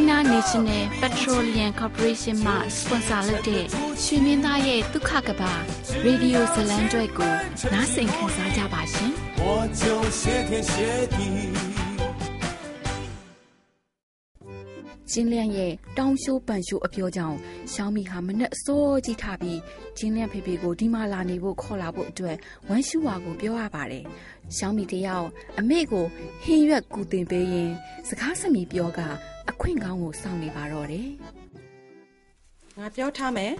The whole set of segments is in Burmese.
China National Petroleum Corporation မှ sponsor လုပ်တဲ့ရွှေမင်းသားရဲ့ဒုက္ခကဘာရေဒီယိုဇလံကျွဲကိုနားဆင်ခံစားကြပါရှင်။ ကျင်းလျန့်ရဲ့တောင်းရှိုးပန်ရှိုးအပြောကြောင့်ရှောင်းမီဟာမနဲ့အစိုးကြီးထားပြီးကျင်းလျန့်ဖေဖေကိုဒီမှာလာနေဖို့ခေါ်လာဖို့အတွက်ဝမ်ရှူဝါကိုပြောရပါတယ်။ရှောင်းမီတယောက်အမေကိုဟင်းရွက်ကူတင်ပေးရင်စကားစမီပြောကအခွင့်ကောင်းကိုစောင့်နေပါတော့တယ်။ငါပြောထားမယ်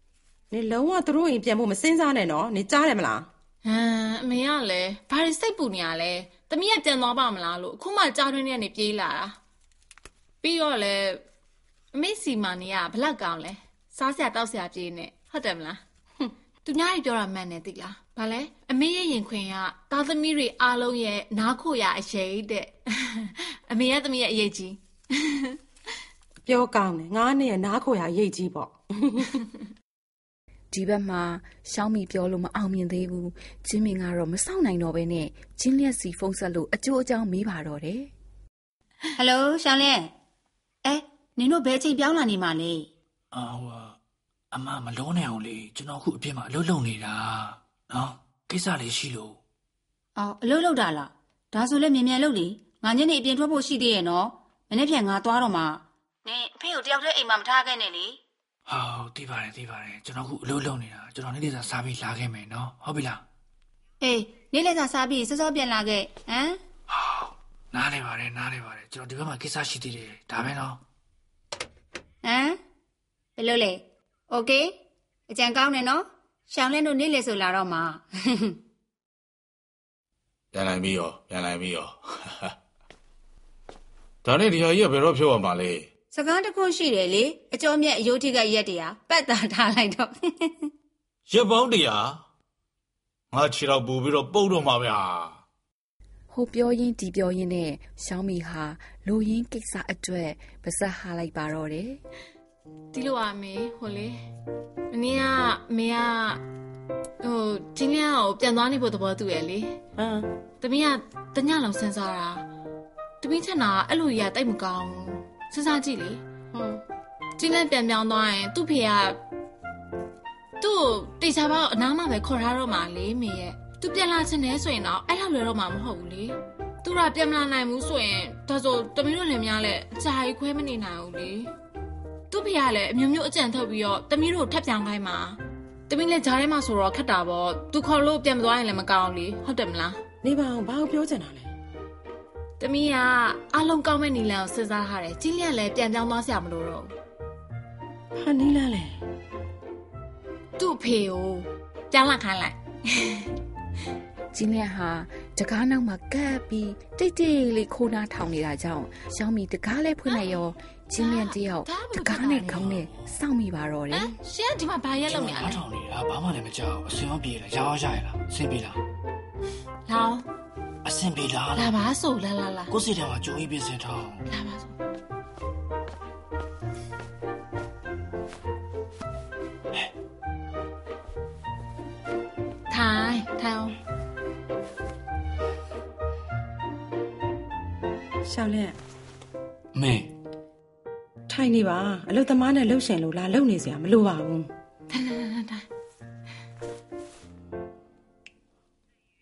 ။နေလုံးဝသူတို့ရင်ပြန်ဖို့မစင်းစားနဲ့နော်။နေကြားတယ်မလား။ဟမ်အမေကလည်းဘာတွေစိတ်ပူနေရလဲ။တမီးကပြန်သွားပါမလားလို့အခုမှကြားတွင်းထဲကနေပြေးလာတာ။ ပြီးတော့လည်းအမေစီမာနေရဘလောက်ကောင်းလဲစားစရာတောက်စရာပြေးနေဟုတ်တယ်မလားသူများကြီးပြောတာမှန်တယ်သိလားဘာလဲအမေရဲ့ရင်ခွင်ကသားသမီးတွေအားလုံးရဲ့နားခိုရအရေးတဲ့အမေရဲ့သမီးရဲ့အရေးကြီးပြောကောင်းတယ်ငါနဲ့ရဲ့နားခိုရအရေးကြီးပေါ့ဒီဘက်မှာရှောင်းမီပြောလို့မအောင်မြင်သေးဘူးကျင်းမင်ကတော့မစောင့်နိုင်တော့ဘဲနဲ့ကျင်းလျက်စီဖုန်းဆက်လို့အကျိုးအကြောင်းမေးပါတော့တယ်ဟယ်လိုရှောင်းလျက် အဲနင်တို့ဘယ်ချိန်ပြောင်းလာနေမှလဲအာဟိုအမမလုံးနိုင်အောင်လေကျွန်တော်ခုအပြင်မှာအလုပ်လုပ်နေတာနော်ကိစ္စလေးရှိလို့အော်အလုပ်လုပ်တာလားဒါဆိုလည်းမြန်မြန်လုပ်လေငါညနေအပြင်ထွက်ဖို့ရှိသေးရဲ့နော်မနေ့ပြန်ငါသွားတော့မှနင်အဖေကိုတယောက်တည်းအိမ်မှာမထားခဲ့နဲ့လေဟုတ်သိပါတယ်သိပါတယ်ကျွန်တော်ခုအလုပ်လုပ်နေတာကျွန်တော်နေ့လေးစားစားပြီးလာခဲ့မယ်နော်ဟုတ်ပြီလားအေးနေ့လေးစားစားပြီးစောစောပြန်လာခဲ့ဟမ်ဟုတ် နားနေပါတယ်နားနေပါတယ်ကျွန်တော်ဒီဘက်မှာကိစ္စရှိသေးတယ်ဒါပဲနော်ဟမ်ဘယ်လိုလဲโอเคအကြံကောင်းတယ်နော်ရှောင်းလဲတို့နေ့လေဆိုလာတော့မှာပြန်လာပြီရောပြန်လာပြီရောဒါနဲ့ဒီဟာကြီးကဘယ်တော့ဖြုတ်ရမှာလဲစကားတခုရှိတယ်လေအကျော်မြက်အယိုးထိကရက်တရားပတ်တာထားလိုက်တော့ရက်ပေါင်းတရားငါခြေတော့ပူပြီးတော့ပုတ်တော့မှာဗျာ ဟိုပြောရင်းဒီပြောရင်းနဲ့ရှောင်းမီဟာလူရင်းကိစ္စအတွက်ပါဇက်ဟာလိုက်ပါတော့တယ်ဒီလိုအမေဟိုလေမနေ့ကမေကဟိုကျင်းလျာကိုပြန်သွားနေဖို့သဘောတူရဲ့လေဟမ်တမီးကတညလုံးစဉ်းစားတာတမီးချက်နာအဲ့လိုကြီးကတိတ်မကောင်းစဉ်းစားကြည့်လေဟွန်းကျင်းလျာပြန်ပြောင်းသွားရင်သူ့ဖေကသူ့တေချာပေါအနားမှာပဲခေါ်ထားတော့မှလေမေရဲ့ သူပြန်လာချင်တယ်ဆိုရင်တော့အဲ့လောက်လွယ်တော့မှာမဟုတ်ဘူးလေသူကပြန်မလာနိုင်ဘူးဆိုရင်ဒါဆိုတမီးတို့လည်းများလဲအကြာကြီးခွဲမနေနိုင်ဘူးလေသူ့ဖေကလည်းအမျိုးမျိုးအကြံထုတ်ပြီးတော့တမီးတို့ထပ်ပြောင်းခိုင်းမှာတမီးလည်းဂျားထဲမှာဆိုတော့ခက်တာပေါ့သူခေါ်လို့ပြန်မသွားရင်လည်းမကောင်းလေဟုတ်တယ်မလားနေပါအောင်ဘာကိုပြောချင်တာလဲတမီးကအလုံးကောင်းမဲ့နီလန်ကိုစဉ်းစားထားတယ်ကြီးလျက်လည်းပြန်ပြောင်းသွားစရာမလိုတော့ဟာနီလန်လေသူ့ဖေကိုပြောင်းလာခိုင်းလိုက် ကျင်းလျက်ဟာတကားနောက်မှာကပ်ပြီးတိတ်တိတ်လေးခိုးနာထောင်နေတာကြောင့်ရှောင်းမီတကားလဲဖွင့်လိုက်ရောကျင်းလျက်တယောက်တကားနဲ့ခေါင်းနဲ့စောင့်မိပါတော့တယ်ရှင်ကဒီမှာဘာရက်လုပ်နေရလဲထောင်နေတာဘာမှလည်းမကြောက်အစင်ရောပြေလားရောင်းရရလားအစင်ပြေလားလောင်းအစင်ပြေလားလာပါဆိုလာလာလာကိုစီတယ်မှာကြိုးကြီးပြစင်ထောင်းလာပါဆို ထိုင်နေပါအလုတ်သမားနဲ့လှုပ်ရှင်လို့လာလှုပ်နေစရာမလိုပါဘူးထိုင်ထိုင်ထိုင်ထိုင်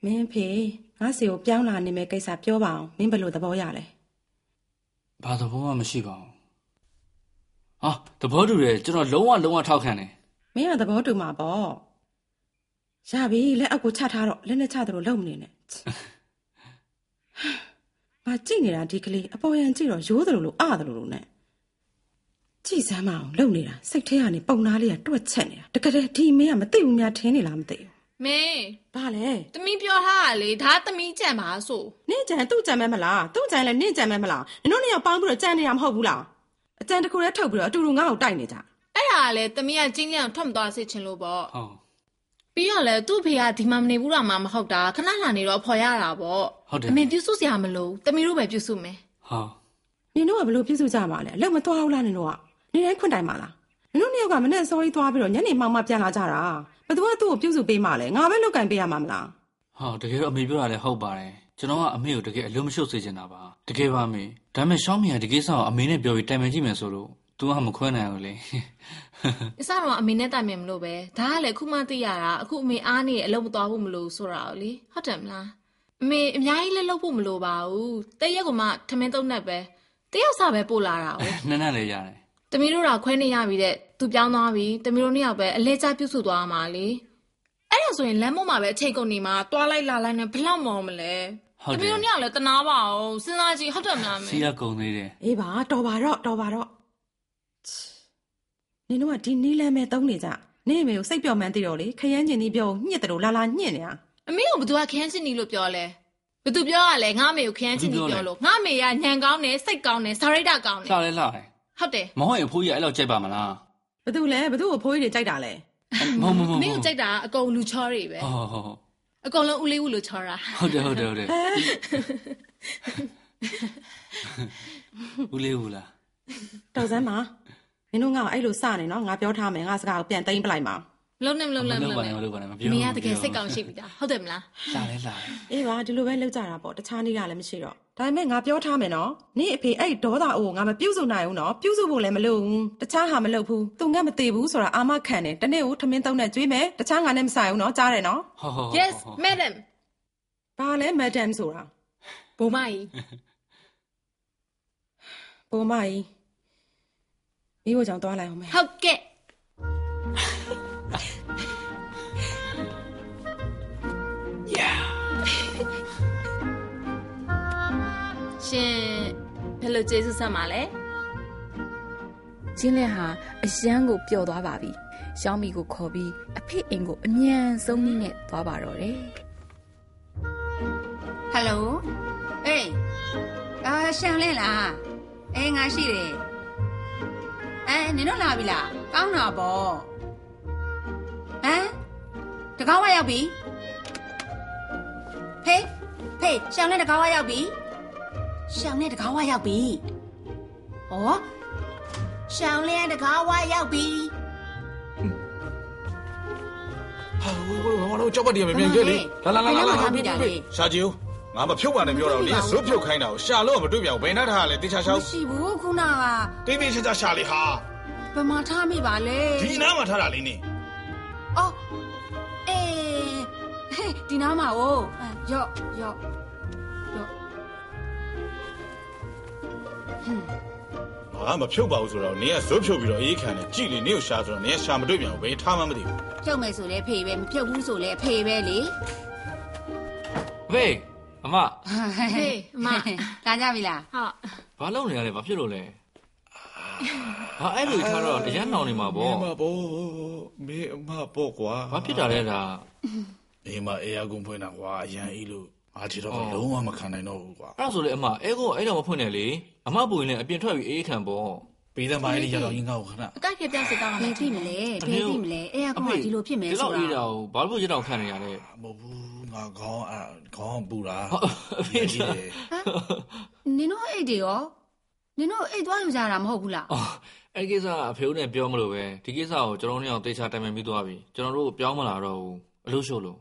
မင်းဖေငါစီကိုပြောင်းလာနေမယ်ကိစ္စပြောပါအောင်မင်းဘယ်လိုသဘောရလဲဘာသဘောမှမရှိပါဘူးဟာသဘောတူတယ်ကျွန်တော်လုံးဝလုံးဝထောက်ခံတယ်မင်းကသဘောတူမှာပေါ့ရပြီလက်အောက်ကိုချထားတော့လက်နဲ့ချသလိုလှုပ်မနေနဲ့ငါကြည့်နေတာဒီကလေးအပေါ်ယံကြည့်တော့ရိုးသလိုလိုအသလိုလိုနဲ့ ကြည့်စမ်းမအောင်လှုပ်နေတာစိတ်ထဲကနေပုံသားလေးကတွက်ချက်နေတာတကယ်တည်းဒီမင်းကမသိဘူးများထင်းနေလားမသိဘူးမေဘာလဲသမီးပြောထားတာလေဒါသမီးကြံပါဆိုနင့်ကြံသူ့ကြံမဲမလားသူ့ကြံလည်းနင့်ကြံမဲမလားနင်တို့နှစ်ယောက်ပေါင်းပြီးတော့ကြံနေတာမဟုတ်ဘူးလားအကြံတစ်ခုတည်းထုတ်ပြီးတော့အတူတူငါ့ကိုတိုက်နေကြအဲ့ဒါကလေသမီးကကျင်းလျအောင်ထွက်မသွားစေချင်လို့ပေါ့ဟုတ်ပြီးတော့လေသူ့ဖေကဒီမှာမနေဘူးတော့မှမဟုတ်တာခဏလာနေတော့အဖော်ရတာပေါ့ဟုတ်တယ်အမေပြုစုစရာမလိုသမီးတို့ပဲပြုစုမယ်ဟာနင်တို့ကဘလို့ပြည့်စုံကြမှာလဲအလောက်မသွားဘူးလားနင်တို့က နေတိုင်းခွင့်တိုင်ပါလားနင်တို့နှစ်ယောက်ကမနဲ့စောကြီးသွားပြီးတော့ညနေမှောင်မှပြန်လာကြတာဘယ်သူကသူ့ကိုပြုစုပေးမှလဲငါပဲလောက်ကင်ပေးရမှာမလားဟာတကယ်တော့အမေပြောတာလည်းဟုတ်ပါတယ်ကျွန်တော်ကအမေကိုတကယ်အလုံးမရှုပ်စေချင်တာပါတကယ်ပါအမေဒါပေမဲ့ရှောင်းမီကဒီကိစ္စကိုအမေနဲ့ပြောပြီးတိုင်ပင်ကြည့်မယ်ဆိုလို့ तू ကမခွဲနိုင်ဘူးလေအစတော့အမေနဲ့တိုင်မြင်မလို့ပဲဒါကလည်းခုမှသိရတာအခုအမေအားနေအလုပ်မသွားဖို့မလို့ဆိုတာကိုလေဟုတ်တယ်မလားအမေအများကြီးလည်းလုပ်ဖို့မလိုပါဘူးတရက်ကမှထမင်းသုံးနဲ့ပဲတယောက်စားပဲပို့လာတာ哦နန်းနန်းလေးရတယ် တမီးတို့ကခွဲနေရပြီတဲ့သူပြောင်းသွားပြီတမီးတို့နှစ်ယောက်ပဲအလဲကျပြုစုသွားမှာလေအဲ့ဒါဆိုရင်လမ်းမမှာပဲအချိန်ကုန်နေမှာတွားလိုက်လာလိုက်နဲ့ဘလောက်မော်မလဲဟုတ်တတမီးယ်တို့နှစ်ယောက်လည်းတနာပါအောင်စဉ်းစားကြည့်ဟုတ်တယ်မလားမေစီရကုန်သေးတယ်အေးပါတော်ပါတော့တော်ပါတော့နင်တို့ကဒီနီးလမ်းပဲတုံးနေကြနေအမေကိုစိတ်ပျော်မှန်းသိတော့လေခရမ်းကျင်ဒီပြောညှစ်တယ်လို့လာလာညှစ်နေတာအမေကဘသူကခရမ်းချင်နီလို့ပြောလဲဘသူပြောရလဲငါအမေကိုခရမ်းချင်နီပြောလို့ငါအမေကညံကောင်းတယ်စိတ်ကောင်းတယ်စာရိတ္တကောင်းတယ်လှလဲလှတယ် ဟုတ်တယ်မဟုတ်ရင်အဖိုးကြီးကအဲ့လောက်ကြိုက်ပါမလားဘသူလဲဘသူကိုဖိုးကြီးတွေကြိုက်တာလဲမဟုတ်မဟုတ်မဟုတ်မင်းကိုကြိုက်တာအကုန်လူချောတွေပဲဟုတ်ဟုတ်ဟုတ်အကုန်လုံးဦးလေးဦးလို့ချောတာဟုတ်တယ်ဟုတ်တယ်ဟုတ်တယ်ဦးလေးဦးလားတော်စမ်းပါနင်တို့ငါ့ကိုအဲ့လိုစနေနော်ငါပြောထားမယ်ငါစကားကိုပြန်သိမ့်ပလိုက်ပါ လုံးနေမလုံးမနေမလုပ်ပါလုံးနဲ့နေမလုပ်ပါနဲ့မပြောမင်းကတကယ်စိတ်ကောင်းရှိပြီသားဟုတ်တယ်မလားလှလဲလှတယ်အေးပါဒီလိုပဲလောက်ကြတာပေါ့တခြားနည်းကလည်းမရှိတော့ဒါပေမဲ့ငါပြောထားမယ်နော်နင့်အဖေအဲ့ဒေါသအိုးကိုငါမပြုတ်စုံနိုင်ဘူးနော်ပြုတ်စုဖို့လည်းမလုပ်ဘူးတခြားဟာမလုပ်ဘူးသူငတ်မသေးဘူးဆိုတာအာမခံတယ်တနေ့ကိုထမင်းသုံးနဲ့ကျွေးမယ်တခြားငါနဲ့မဆိုင်ဘူးနော်ကြားတယ်နော်ဟုတ်ဟုတ် Yes madam ဘာလဲမက်ဒမ်ဆိုတာဘုံမကြီးပုံမကြီးမိဖို့ကြောင့်သွားလိုက်အောင်မယ်ဟုတ်ကဲ့ ယ်လိုကျေးဇူးဆက်မှာလဲကျင်းလက်ဟာအရန်ကိုပျော်သွားပါပြီရှောင်းမီကိုခေါ်ပြီးအဖေအိမ်ကိုအမြန်ဆုံးနည်းနဲ့သွားပါတော့တယ်ဟယ်လိုအေးအာရှန်လဲလားအေးငါရှိတယ်အဲနင်တို့လာပြီလားကောင်းတာပေါ့ဟမ်တကောင်းဝရောက်ပြီဖေးဖေးရှောင်းနဲ့တကောင်းဝရောက်ပြီ ရှောင်းနဲ့တကောင်းဝရောက်ပြီဩရှောင်းလဲတကောင်းဝရောက်ပြီဟာဝေးဝေးဝေးတော့ကြောက်ပတ်တည်းမမြင်ခဲ့လေလာလာလာလာလာဘယ်မှာထားမိတာလဲရှာကြည့်ဦးငါမဖြုတ်ပါနဲ့ပြောတော့လေဇွတ်ဖြုတ်ခိုင်းတာကိုရှာလို့မတွေ့ပြန်ဘူးဘယ်နှထားရလဲတေချာချောင်းမရှိဘူးခုနကတိတိချာချာရှာလေဟာဘယ်မှာထားမိပါလဲဒီနားမှာထားတာလေးနေအော်အေးဟဲ့ဒီနားမှာ哦ရော့ရော့ရော့ ငါမဖြုတ်ပါဘူးဆိုတော့နင်ကဇွတ်ဖြုတ်ပြီးတော့အေးခံတယ်ကြည်လေနင်ကိုရှာဆိုတော့နင်ကရှာမတွေ့ပြန်ဘူးဘယ်ထားမှမသိဘူးဖြုတ်မယ်ဆိုလဲဖေပဲမဖြုတ်ဘူးဆိုလဲဖေပဲလေဖေးအမဟေးအမလာကြပြီလားဟုတ်ဘာလုပ်နေရလဲဘာဖြစ်လို့လဲဟာအဲ့လိုထားတော့အရန်နောင်နေမှာပေါ့မဘောမေအမပေါ့ကွာဘာဖြစ်တာလဲဒါအေးမအေးအကုန်ဖွင့်တာကွာအရန်အေးလို့ငါဒီတော့လုံးဝမခံနိုင်တော့ဘူးကွာအဲ့ဒါဆိုလေအမအဲကိုအဲ့တော့မဖွင့်နဲ့လေ အမပူရင်လည်းအပြင်ထွက်ပြီးအေးခံပေါ့ပေးတဲ့မိုင်းလေးရတော့ရင်ငါ့ကိုခဏအကိုက်ခဲပြောင်းစစ်တော့ဘယ်ဖြစ်မလဲဘယ်ဖြစ်မလဲအဲ့ကောင်ကဒီလိုဖြစ်မယ်ဒီဆိုလောက်အေးတာတော့ကိုဘာလို့ရတော့ခံနေရလဲမဟုတ်ဘူးငါခေါင်းအခေါင်းပူတာအဖေကြီးတယ်နင်တို့အိတ်တွေရောနင်တို့အိတ်သွားယူကြတာမဟုတ်ဘူးလားအော်အဲ့ဒီကိစ္စကအဖေဦးနဲ့ပြောမလို့ပဲဒီကိစ္စကိုကျွန်တော်တို့ညောင်တေချာတိုင်ပင်ပြီးသွားပြီကျွန်တော်တို့ပြောင်းမလာတော့ဘူးအလို့ရှုပ်လို့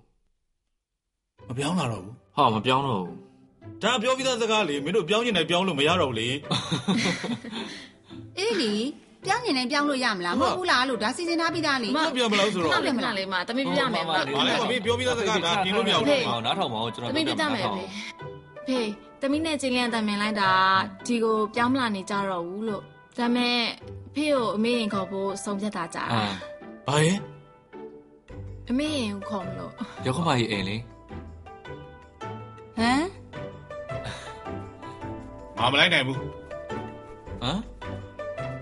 မပြောင်းလာတော့ဘူးဟာမပြောင်းတော့ဘူး ဒါပြောပြီးသားစကားလေမင်းတို့ပြောင်းချင်တယ်ပြောင်းလို့မရတော့ဘူးလေအေးလေပြောင်းနေနေပြောင်းလို့ရမလားမဟုတ်ဘူးလားလို့ဒါစီစဉ်ထားပြီးသားလေမပြောင်းမလို့ဆိုတော့ခဏလေးခဏလေးမတမီးပြမယ်မဘာလဲမမင်းပြောပြီးသားစကားဒါပြင်လို့မရဘူးလေဟောနားထောင်ပါဦးကျွန်တတော်မီးပြမယ်ဖေဖေတမီးနဲ့ချင်းလျန်တမင်လိုက်တာဒီကိုပြောင်းမလာနေကြတော့ဘူးလို့ဒါမဲ့ဖေကိုအမေရင်ခေါ်ဖို့ဆုံးဖြတ်တာကြာအာဘာရဲ့အမေရင်ကိုခေါ်မလို့ရောက်ခမကြီးအိမ်လေဟမ် ငါမလိုက်နိုင်ဘူးဟမ်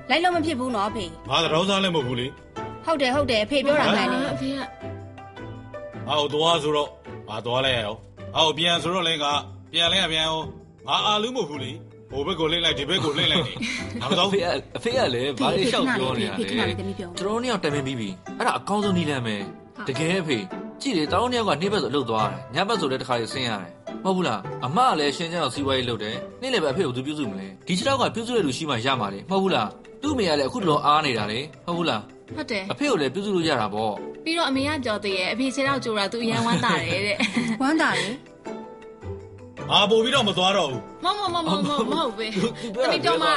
လိုက်လို့မဖြစ်ဘူးနော်အဖေငါတော့စားလည်းမဟုတ်ဘူးလေဟုတ်တယ်ဟုတ်တယ်အဖေပြောတာမှန်တယ်အဖေကငါ့ကိုသွားဆိုတော့ငါသွားလိုက်ရအောင်ငါ့ကိုပြန်ဆိုတော့လည်းငါပြန်လဲပြန်အောင်ငါအာလူမဟုတ်ဘူးလေဟိုဘက်ကိုလိမ့်လိုက်ဒီဘက်ကိုလိမ့်လိုက်နေငါမအတော့ဖေကအဖေကလည်းဘာလေးလျှောက်ပြောနေတာဖေခဏလဲလေးတမီးပြောကျွန်တော်တို့နှစ်ယောက်တိုင်ပင်ပြီးပြီအဲ့ဒါအကောင်းဆုံးနည်းလမ်းပဲတကယ်အဖေကြည့်လေတောင်းနှစ်ယောက်ကနေ့ဘက်ဆိုအလုပ်သွားတယ်ညဘက်ဆိုလည်းတစ်ခါလေးဆင်းရတယ်မ ဟုတ်ဘူးလားအမကလည်းရှင်းချမ်းအောင်စီးပွားရေးလုပ်တယ်နေ့လည်းပဲအဖေကိုသူပြုစုမလဲဒီခြေထောက်ကပြုစုတဲ့လူရှိမှရမှာလေမဟုတ်ဘူးလားသူ့အမေကလည်းအခုတလောအားနေတာလေမဟုတ်ဘူးလားဟုတ်တယ်အဖေကိုလည်းပြုစုလို့ရတာပေါ့ပြီးတော့အမေကပြောသေးရဲ့အဖေခြေတော့ကြိုးတာသူအရန်ဝမ်းတာတယ်တဲ့ဝမ်းတာလေ ငါပို့ပြီးတော့မသွားတော့ဘူးမမမမမမဟုတ်ပဲတမီးပြောမှာ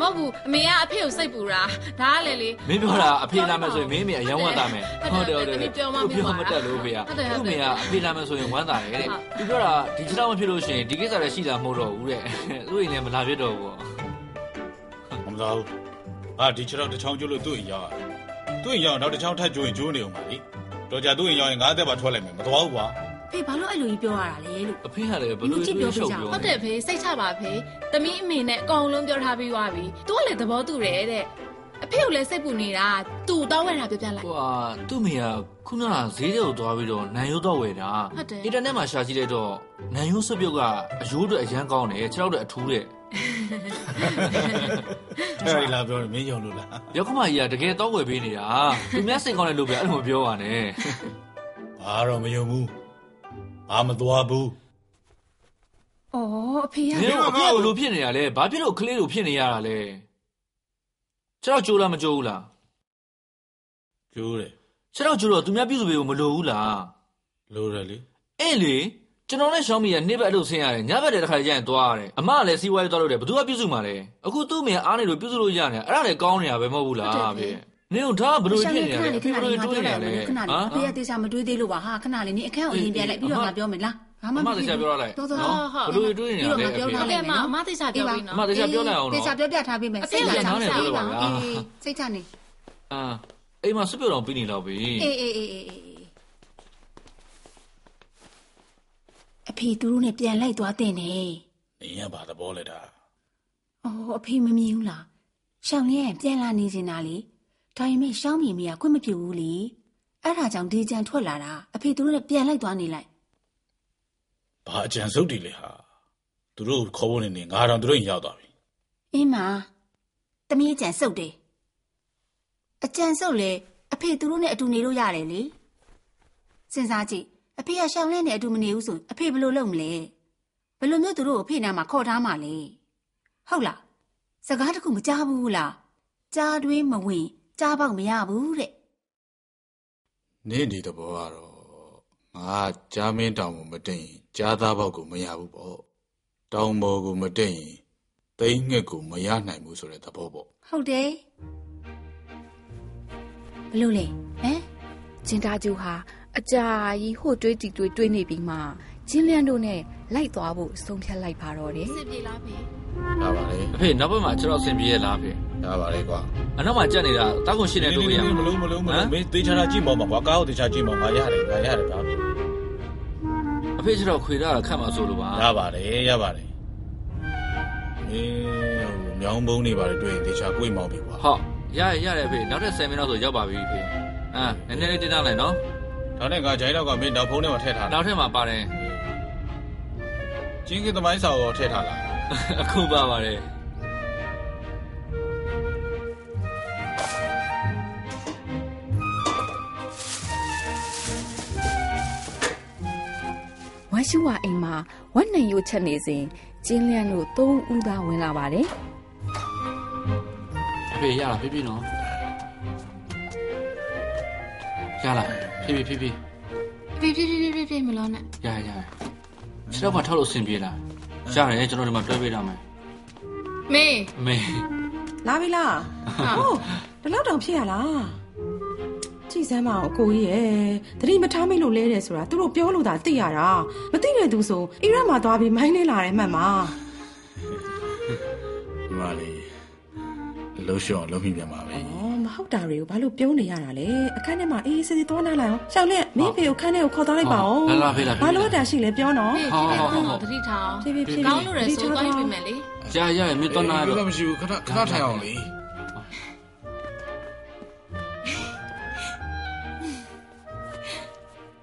မဟုတ်ဘူးအမေကအဖေကိုစိတ်ပူတာဒါကလည်းလေမင်းပြောတာအဖေလာမယ်ဆိုရင်မင်းအမေအယံဝမ်းတာမယ်ဟုတ်တယ်ဟုတ်တယ်တမီးပြောမှသူပြောပြောမမှာတက်လို့ဖေကဟုတ်တယ်ဟုတ်သူ့တယ်မေကအဖေလာမယ်ဆိုရင်ဝမ်းတာတယ်တဲ့ဟုတ်သူပြောတာဒီခြေထောက်မဖြစ်လို့ရှိရင်ဒီကိစ္စလည်းရှိတာမဟုတ်တော့ဘူးတဲ့သူ့အိမ်လည်းမလာဖြစ်တော့ဘူးပေါ့မသွားဘူးငါဒီခြေတော့တစ်ချောင်းကျိုးလို့သူ့အိမ်ရောက်ရတယ်သူ့အိမ်ရောက်နောက်တစ်ချောင်းထပ်ကျိုးရင်ကျိုးနေအောင်ပါလေတော့ကြသူ့အိမ်ရောက်ရင်ငါအသက်ပါထွက်လိုက်မယ်မသွားဘူးကွာ ဖေဘာလို့အဲ့လိုကြီးပြောရတာလဲလို့အဖေကလည်းဘလို့တွေးရှုပ်ပြောဟုတ်တယ်ဖေစိတ်ချပါဖေတမီးအမေနဲ့အကောင်လုံးပြောထားပြီးသွားပြီသူကလည်းသဘောတူတယ်တဲ့အဖေကိုလည်းစိတ်ပူနေတာသူ့တောင်းဝဲတာပြောပြလိုက်ဟိုဟာသူ့မေကခုနကဈေးတွေကိုသွားပြီးတော့နန်ရိုးတော့ဝယ်တာဟုတ်တယ်အင်တာနက်မှာရှာကြည့်လိုက်တော့နန်ရိုးစွပ်ပြုတ်ကအယိုးတွေအရန်ကောင်းတယ်ခြေထောက်တွေအထူးတဲ့အဲ့ဒီလာပြောတယ်မင်းယုံလို့လားရောက်ခမကြီးကတကယ်တော့ဝယ်ပေးနေတာသူများစိတ်ကောင်းတယ်လို့ပဲအဲ့လိုမပြောပါနဲ့ဘာတော့မယုံဘူး ဘာမသွားဘူးအော်အဖေကမင်းတို့အခုလိုဖြစ်နေရလဲဘာဖြစ်လို့ကလေးလိုဖြစ်နေရတာလဲခြေထောက်ကျိုးလားမကျိုးဘူးလားကျိုးတယ်ခြေထောက်ကျိုးတော့သူများပြုစုပေးဖို့မလိုဘူးလားလို့တယ်လေအဲ့လေကျွန်တော်နဲ့ရှောင်းမီကနေ့ဘက်အလုပ်ဆင်းရတယ်ညဘက်တည်းတစ်ခါကျရင်သွားရတယ်အမကလည်းစီးပွားရေးသွားလို့တယ်ဘယ်သူကပြုစုမှာလဲအခုသူ့မေကအားနေလို့ပြုစုလို့ရနေအဲ့ဒါလည်းကောင်းနေတာပဲမဟုတ်ဘူးလားဗျ နင်တို့ဒါကဘယ်လိုဖြစ်နေရလဲခဏလေးခဏလေးတွေးငါနေပြောရလိုက်လဲမယ်ခဏလေးအဖေကတေချာမတွေးသေးလို့ပါဟာခဏလေးနေအခန်းကိုအရင်ပြန်လိုက်ပြီးတော့ငါပြောမယ်လားဘာမှအမတေချာပြောလိုက်တော်တော်နော်ဘယ်လိုတွေးနေရလဲပြီးတော့ငါပြောထားဟုတ်လိုတယ်က်မမယ်အမနော်သိချပြောပြီးအနော်မတေချာပြောလိုက်အောင်တေနော်ချာပြောပြထားပေးမယ်အဖေစိတ်ကချနားချနေအေးပါပါဗျာအေးစိတ်ချနေအာအိမ်မှာစွပ်ပြုတ်တော်ပြီးနေတော့ပြီအေးအေးအေးအေးအေးအဖေသူတို့နဲ့ပြန်လိုက်သွားတဲ့နေနေရပါသဘောလဲဒါအော်အဖေမမြင်ဘူးလားရှောင်းလင်းပြန်လာနေစင်တာလေ ဒါပေမဲ့ရှောင်းမြင်မရခွင့်မပြုဘူးလေအဲ့ဒါကြောင့်ဒီကြံထွက်လာတာအဖေသူတို့နဲ့ပြန်လိုက်သွားနေလိုက်ဘာအကြံစုပ်တီလဲဟာသူတို့ခေါ်ဖို့နေနေငါတော့သူတို့ရင်ရောက်သွားပြီအင်းမတမီးအကြံစုပ်တယ်အကြံစုပ်လေအဖေသူတို့နဲ့အတူနေလို့ရတယ်လေစဉ်းစားကြည့်အဖေကရှောင်းလင်းနဲ့အတူမနေဘူးဆိုအဖေဘယ်လိုလုပ်မလဲဘယ်လိုမျိုးသူတို့ကိုအဖေနာမှာခေါ်ထားမှာလဲဟုတ်လားစကားတခုမကြားဘူးလားကြားတွင်းမဝင် ကြားပေါက်မရဘူးတဲ့နင်းဒီသဘောကတော့ငါကြားမင်းတောင်ကိုမတင်ရင်ကြားသားဘောက်ကိုမရဘူးပေါ့တောင်ပေါ်ကိုမတင်ရင်သိန်းငှက်ကိုမရနိုင်ဘူးဆိုတဲ့သဘောပေါ့ဟုတ်တယ်ဘယ်လိုလဲဟမ်ကျင်တာကျူဟာအကြာကြီးဟိုတွေးတီတွေးတွေးနေပြီးမှကျင်းလျန်တို့နဲ့လိုက်သွားဖို့ဆုံးဖြတ်လိုက်ပါတော့တယ်စစ်ပြေလားဖေ ရပါလေအဖေနောက်ဘက်မှာကျွန်တော်အဆင်ပြေရလားအဖေရပါလေကွာအနောက်မှာကြက်နေတာတောက်ခွန်ရှိနေတို့ရမမှာလုံးမလုံးမဟမ်လုံးမင်းသေချာတာကြည့်မောင်းပါကွာကားကိုသေချာကြည့်မောင်းငါရတယ်ငါရတယ်ဗျာအဖေကျတော့ခွေတာခတ်မှာဆိုလို့ပါရပါတယ်ရပါတယ်မင်းဟိုမြောင်းဘုံနေပါလေတွေ့ရင်သေချာကိုယ်မောင်းပြီကွာဟုတ်ရရရတယ်အဖေနောက်ထပ်10မိနစ်လောက်ဆိုရောက်ပါပြီအဖေအာနည်းနည်းလေးတင်ထားလိုက်နော်ဒါနဲ့ငါဂျိုင်းတော့ကမင်းနောက်ဖုန်းထဲမှာထည့်ထားတာနောက်ထပ်မှာပါတယ်ချင်းကသမိုင်းစာကိုထည့်ထားလား အခုပါပါတယ်ဝမ်ရှူဝါအိမ်မှာဝက်နိုင်ရိုးချက်နေစဉ်ကျင်းလျန်တို့သုံးဦးသားဝင်လာပါတယ်အဖေရလားဖြည်းဖြည်းနော်ရလားဖြည်းဖြည်းဖြည်းဖြည်းအဖေဖေဖေဖေဖေဖေဖေမလို့နဲ့ရရရခြေတော့ကထောက်လို့အဆင်ပြေလား ရတယ်ကျွန်တော်ဒီမှာတွဲပေးထားမယ်မေအမေလာပြီလားဟာဟုတ်ဒီလောက်တောင်ဖြစ်ရလားကြည်စမ်းမအောင်အကိုကြီးရဲ့သတိမထားမိလို့လဲတယ်ဆိုတာသူတို့ပြောလို့သာသိရတာမသိတဲ့သူဆိုအီရတ်မှာသွားပြီးမိုင်းနေလာတယ်မှတ်မှာဒီမှာလေအလုံးရှောင်းလုံးမိပြန်ပါပဲဩ မဟုတ်တာတွေကိုဘာလို့ပြုံးနေရတာလဲအခန်းထဲမှာအေးအေးဆေးဆေးသွားနာလိုက်အောင်ရှောင်းလက်မင်းဖေကိုခန်းထဲကိုခေါ်သွားလိုက်ပါဦးလာလာဖေးလာဖေးဘာလို့အတာရှိလဲပြောနော်ဖေဖေဖေဖေတော့တတိထားအောင်ဖြည်းဖြည်းဖြည်းကောင်းလို့ရဆိုဖြည်းဖြသွားည်းရင်ပြင်မယ်လေရရရမင်းတော့နာတော့တော့မရှိဘူးခဏခဏထိုင်အောင်လေ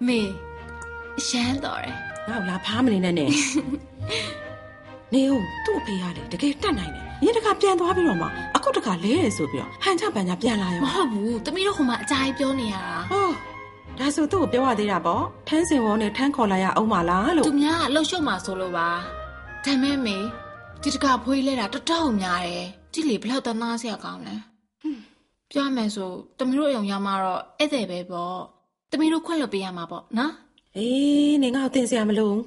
မေရှမ်းတော်တယ်ငါ့ကိုလာဖားမနေနဲ့နဲ့ နေဦးသူ့အဖေရတယ်တကယ်တတ်နိုင်တယ်ရင်းတခါပြန်သွားပြီးတော့မှအခုတခါလဲတယ်ဆိုပြီးတော့ဟန်ချပန်ချပြန်လာရောမဟုတ်ဘူးတမီးတို့ဟိုမှာအကြိုက်ပြောနေရတာဟောဒါဆိုသူ့ကိုပြောရသေးတာပေါ့ထန်းစင်ဝေါနဲ့ထန်းခေါ်လာရအောင်ပါလားလို့သူများကလှုပ်ရှုပ်မှာဆိုလို့ပါဒါမဲ့မေဒီတကဖွေးလဲတာတော်တော်များတယ်ကြည့်လေဘယ်လောက်တနာစရာကောင်းလဲပြောမယ်ဆိုတမီးတို့အယုံရမှာတော့ဧည့်သည်ပဲပေါ့တမီးတို့ခွင့်လွှတ်ပေးရမှာပေါ့နော်အေးနေငါ့ကိုတင်စရာမလိုဘူး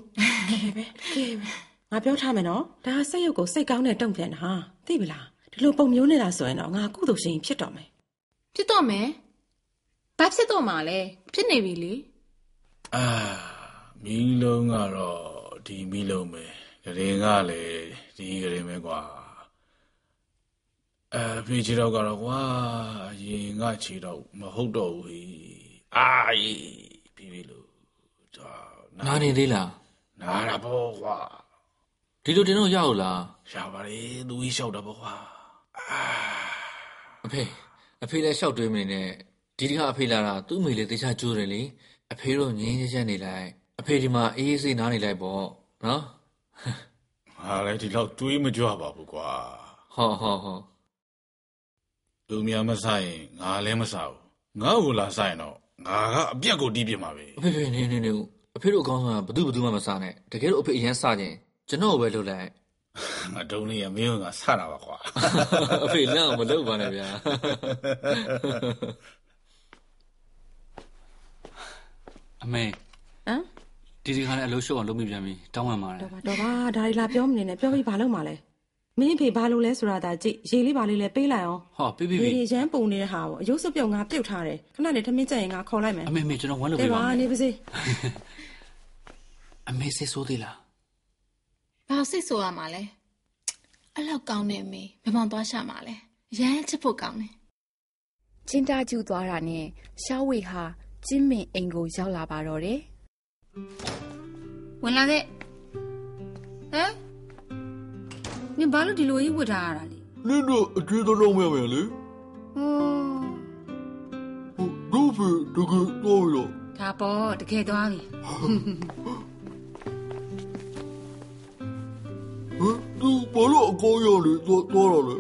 ကဲပဲကဲပဲ ငါပြောထားမယ်နော်ဒါစိတ်ရုပ်ကိုစိတ်ကောင်းတဲ့တုံ့ပြန်တာသိပြီလားဒီလိုပုံမျိုးနေတာဆိုရင်တော့ငါကုသိုလ်ရှင်ဖြစ်တော့မယ်ဖြစ်တော့မယ်ဘာဖြစ်တော့မှာလဲဖြစ်နေပြီလေအာမီးလုံးကတော့ဒီမီးလုံးပဲဂရင်ကလည်းဒီဂရင်ပဲကွာအဲဖေးချီတော့ကတော့ကွာရင်ကချီတော့မဟုတ်တော့ဘူးဟေးအာကြီးပြီပြီလို့ဒါနာနေသေးလားနာတာပေါ့ကွာ ဒီလိုတင်တော့ရအောင်လားရှာပါလေသူကြီးလျှောက်တာပေါ့ကွာအဖေအဖေလည်းရှောက်တွေးမနေနဲ့ဒီတခါအဖေလာတာသူ့အမေလည်းတေချာကြိုးတယ်လေအဖေတို့ငင်းငင်းချက်နေလိုက်အဖေဒီမှာအေးအေးဆေးနားနေလိုက်ပေါ့နော်ဟာလေဒီလောက်တွေးမကြွပါဘူးကွာဟောဟောဟောသူများမဆိုင်ရင်ငါလည်းမစားဘူးငါ့ကိုလာဆိုင်ရင်တော့ငါကအပြက်ကိုတီးပြစ်မှာပဲအဖေဖေနေနေနေဦးအဖေတို့အကောင်းဆုံးကဘသူဘသူမှမစားနဲ့တကယ်လို့အဖေအရန်စားခြင်း ကျွန်တော်ကိုပဲလုပ်လိုက်ငါတုံးလေးကမင်းကငါဆတာပါကွာအဖေလန့်အောင်မလုပ်ပါနဲ့ဗျာအမေဟမ်ဒီဒီခါနဲ့အလုပ်ရှုပ်အောင်လုပ်မိပြန်ပြီတောင်းပန်ပါတယ်တော့ပါတော့ပါဒါရီလာပြောမနေနဲ့ပြောပြီးဘာလုပ်မှာလဲမင်းအဖေဘာလို့လဲဆိုတာဒါကြည့်ရေလေးပါလေးလဲပေးလိုက်အောင်ဟောပြီးပြီရေပြီတွေရမ်းပုံနေတဲ့ဟာပေါ့အယုတ်စပြုတ်ငါပြုတ်ထားတယ်ခဏနေထမင်းကြက်ရင်ငါခေါ်လိုက်မယ်အမေအမေကျွန်တော်ဝမ်းလုပ်တဲ့ပေးပါပါမယ်နေပါစေအမေစိတ်ဆိုးသေးလား ဘာစိတ်ဆိုရမှာလဲအဲ့လောက်ကောင်းနေမေဘယ်မှသွားရှာမှာလဲရမ်းချစ်ဖို့ကောင်းတယ်ကျင်းတာကျူသွားတာနဲ့ရှောင်းဝေဟာကျင်းမင်အိမ်ကိုရောက်လာပါတော့တယ်ဝင်လာခဲ့ဟမ်နင်ဘာလို့ဒီလိုကြီးဝတ်ထားရတာလဲနင့်တော့အကျွေးတော့မရမယ်လေဟိုဟိုဒုဖေတကယ်တော့ရတော့ဒါပေါ့တကယ်သွားပြီ ဟမ်သူဘာလို့အကောင်းရလေတော့တော့ရလဲ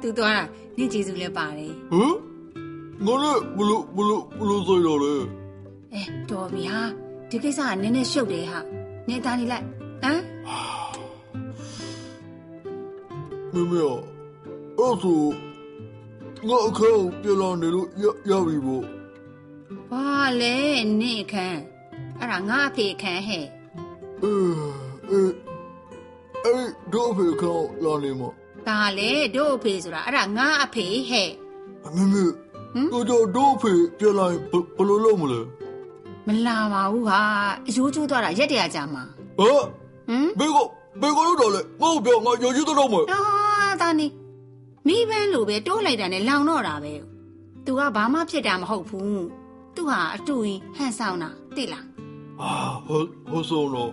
သူသွားတာနင့်ကျေးဇူးလည်းပါတယ်ဟမ်ငါလည်းဘလို့ဘလို့ဘလို့ဆိုင်ရလဲအဲတော်ပြီဟာဒီကိစ္စကနည်းနည်းရှုပ်တယ်ဟာနင်သားနေလိုက်ဟမ်မမေအဲ့ဆိုငါအခန်းကိုပြန်လာနေလို့ရရပြီပေါ့ဘာလဲနင့်အခန်းအဲ့ဒါငါအဖေအခန်းဟဲ့အေး အဲ့ဒို့အဖေခေါင်းလာနေမှာဒါလေဒို့အဖေဆိုတာအဲ့ဒါငါအဖေဟဲ့အမေမေကိုတို့ဒို့အဖေပြလိုက်ဘလို့လို့မလဲမလာပါဘူးဟာအယိုးကျိုးသွားတာရက်တရကြာမှာဟမ်ဘေကိုဘေကိုတို့တော့လေငါ့ကိုပြောငါယိုးကျိုးတော့မယ်ဟာဒါနေမိဘန်းလိုပဲတိုးလိုက်တာနဲ့လောင်တော့တာပဲသူကဘာမှဖြစ်တာမဟုတ်ဘူးသူဟာအတူရင်ဟန်ဆောင်တာသိလားအာဟိုဟိုဆိုတော့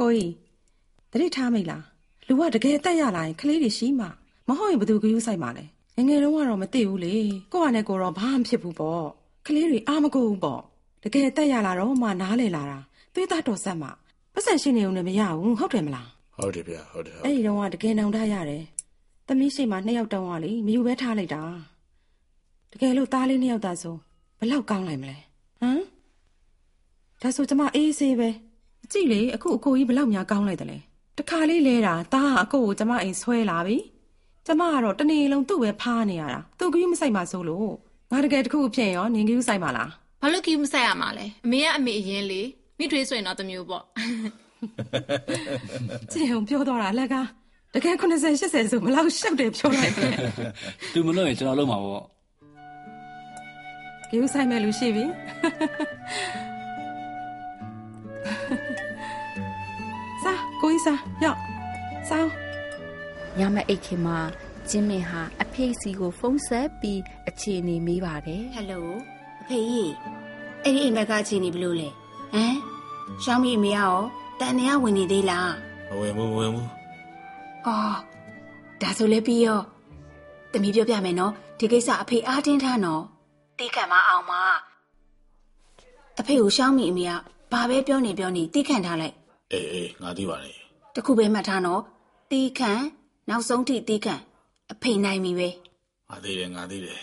ကိုကြီးတတိထားမိလားလူကတကယ်အသက်ရလာရင်ကလေးတွေရှိမှမဟုတ်ရင်ဘယ်သူကယူဆိုင်မှာလဲငယ်ငယ်တုန်းကတော့မသိဘူးလေကိုကနဲ့ကိုတော့ဘာမှဖြစ်ဘူးပေါ့ကလေးတွေအားမကိုဘူးပေါ့တကယ်တက်ရလာတော့မှနားလေလာတာသွေးသားတော်ဆက်မှပတ်စံရှိနေုံနဲ့မရဘူးဟုတ်တယ်မလားဟုတ်တယ်ဗျဟုတ်တယ်ဟုတ်အဲ့ဒီတော့ကတကယ်နောင်တရတယ်သမီးရှိမှနှစ်ယောက်တောင်းရလေမယူပဲထားလိုက်တာတကယ်လို့သားလေးနှစ်ယောက်သာဆိုဘလောက်ကောင်းလိုက်မလဲဟမ်ဒါဆိုကျမအေးဆေးပဲ ကြည့်လေအခုအကိုကြီးဘလောက်များကောင်းလိုက်တယ်လဲတခါလေးလဲတာသားကအကိုကိုကျမအိမ်ဆွဲလာပြီကျမကတော့တနေ့လုံးသူ့ပဲဖားနေရတာသူ့ကြီးမဆိုင်ပါဆိုလို့ငါတကယ်တခုဖြစ်ရောနင်ကြီးဆိုင်ပါလားဘာလို့ကီးမဆိုင်ရမှာလဲအမေကအမေအရင်လေမိထွေးဆိုရင်တော့တမျိုးပေါ့ကြည့်အောင်ပြောတော့တာလက်ကတကယ်80 80ဆိုမလောက်ရှောက်တယ်ပြောလိုက်တယ်သူမလို့ရင်ကျွန်တော်လုပ်မှာပေါ့ဂိူးဆိုင်မဲ့လူရှိပြီ စားကိုကြီးစားရောက်စားညမအိတ်ခင်မှာကျင်းမင်ဟာအဖေစီကိုဖုန်းဆက်ပြီးအခြေအနေမေးပါတယ်ဟယ်လိုအဖေကြီးအဲ့ဒီအိမ်ဘက်ကအခြေအနေဘယ်လိုလဲဟမ်ရှောင်းမီအမေရောတန်နေရဝင်နေသေးလားမဝင်ဘူးမဝင်ဘူးအော်ဒါဆိုလည်းပြီးရောတမီးပြောပြမယ်နော်ဒီကိစ္စအဖေအားတင်းထားနော်တီးခံမအောင်မအဖေကိုရှောင်းမီအမေကဘာပဲပြောနေပြောနေတီးခံထားလိုက်အေးအေးငါသိပါလေ တခုပဲမှတ်ထားနော်တီးခံနောက်ဆုံးထိတီးခံအဖေနိုင်ပြီပဲငါသိတယ်ငါသိတယ်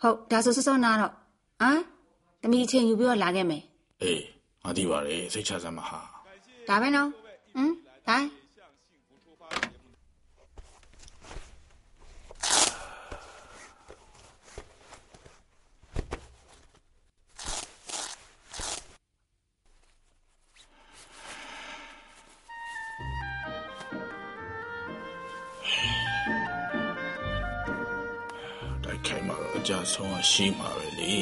ဟုတ်ဒါဆိုစောစောနာတော့ဟမ်တမီးအချိန်ယူပြီးတော့လာခဲ့မယ်အေးငါသိပါလေစိတ်ချစမ်းမဟာဒါပဲနော်ဟမ်ဒါတို ရှိမှာပဲလေ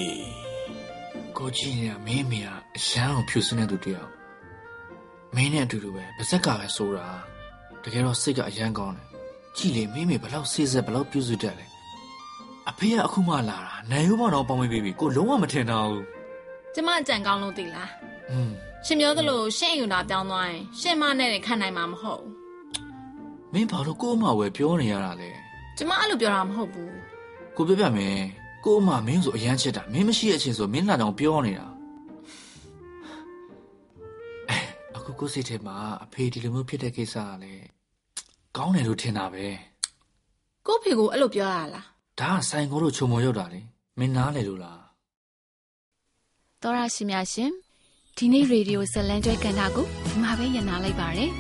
ကိုကြီးနေကမင်းအမေကအရန်ကိုဖြူစင်းတဲ့သူတယောက်မင်းနဲ့အတူတူပဲပါဇက်ကပဲဆိုတာတကယ်တော့စိတ်ကအရန်ကောင်းတယ်ကြည်လေမင်းအမေဘလောက်စေးဆက်ဘလောက်ပြုစုတတ်လဲအဖေကအခုမှလာတာနိုင်ရိုးပေါတော့ပေါင်းပေးပြီကိုလုံးဝမထင်တော့ဘူးကျမအကြံကောင်းလို့သိလားอืมရှင်ပြောသလိုရှင့်အယူနာပြောင်းသွားရင်ရှင့်မနဲ့လည်းခံနိုင်မှာမဟုတ်ဘူးမင်းဘာလို့ကို့အမဝယ်ပြောနေရတာလဲကျမအဲ့လိုပြောတာမဟုတ်ဘူးကိုပြပြမယ် ကို့အမမင်းဆိုအရန်ချစ်တာမင်းမရှိတဲ့အချိန်ဆိုမင်းလာတော့ပြောနေတာအဲအခုကိုယ်စိတ်ထဲမှာအဖေဒီလိုမျိုးဖြစ်တဲ့ကိစ္စကလည်းကောင်းတယ်လို့ထင်တာပဲကို့ဖေကိုအဲ့လိုပြောရလားဒါကဆိုင်ကိုလို့ချုံမော်ရောက်တာလေမင်းနားလေလို့လားတော်ရရှိများရှင်ဒီနေ့ရေဒီယိုဇတ်လန်ကျွဲကန်တာကိုဒီမှာပဲညနာလိုက်ပါရယ်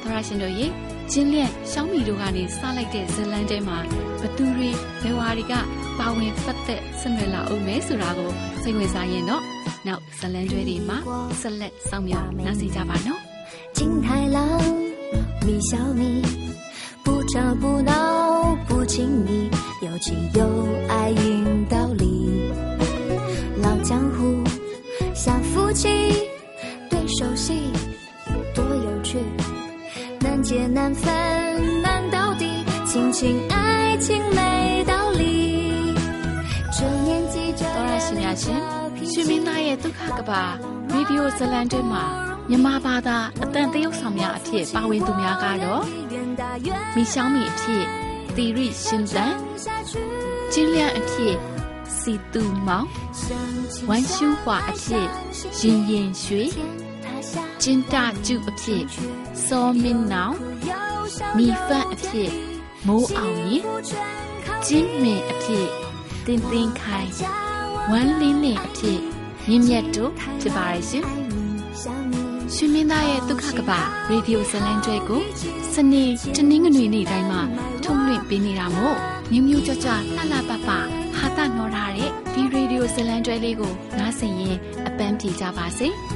တော်ရရှင်တို့ရေကျင်းလျက်ရှောင်းမီတို့ကနေစလိုက်တဲ့ဇတ်လန်တဲမှာဘသူတွေဘယ်ဝါတွေကပါဝင်ပတ်သက်ဆက်နွယ်လာအောင်မဲဆိုတာကိုစိတ်ဝင်စားရင်တော့နောက်ဇတ်လန်ကျွဲတွေမှာဆက်လက်ဆောင်မြောက်နားစီကြပါနော် 金太郎，米小米，不吵不闹不亲密，有情有爱引道理。老江湖像夫妻，对手戏多有趣， 难解难分难到底，亲情爱情没道理。这年纪这 တော်ရရှိများရှင် 脾 ရှင်မ 气 င်းသားရဲ့ဒုက္ခကပါရေဒီယိုဇတ်လန်တဲမှာမြန်မာဘာသာအတန်တရုတ်ဆောင်များအဖြစ်ပါဝင်သူများကတော့ 远大远 မိရှောင်းမီအဖြစ်သီရိရှင်သန် 下去。 ကျင်းလျန့်အဖြစ်စီတူမောင်ဝမ်ရှူးဟွာအဖြစ်ရင်ရင်ရွှေကျင်းတကျုအဖြစ် စောမင်းနောင်မိဖတ်အဖြစ်မိုးအောင်ရင်ကျင်းမင်အဖြစ်တင်းတင်းခိုင်ဝမ်လင်းလင်းအဖြစ်မြင့်မြတ်တို့ဖြစ်ပါရဲ့ရှင်ရှင်မင်းသားရဲ့ဒုက္ခကပရေဒီယိုဇလန်ကျွဲကိုစနေတနင်္ဂနွေနေ့တိုင်းမှာထုတ်လွှင့်ပေးနေတာမို့မြူးမြူးကြွကြွလှလှပပဟာတာနော်ထားတဲ့ဒီရေဒီယိုဇလန်ကျွဲလေးကိုနားဆင်ရင်အပန်းပြေကြပါစေ။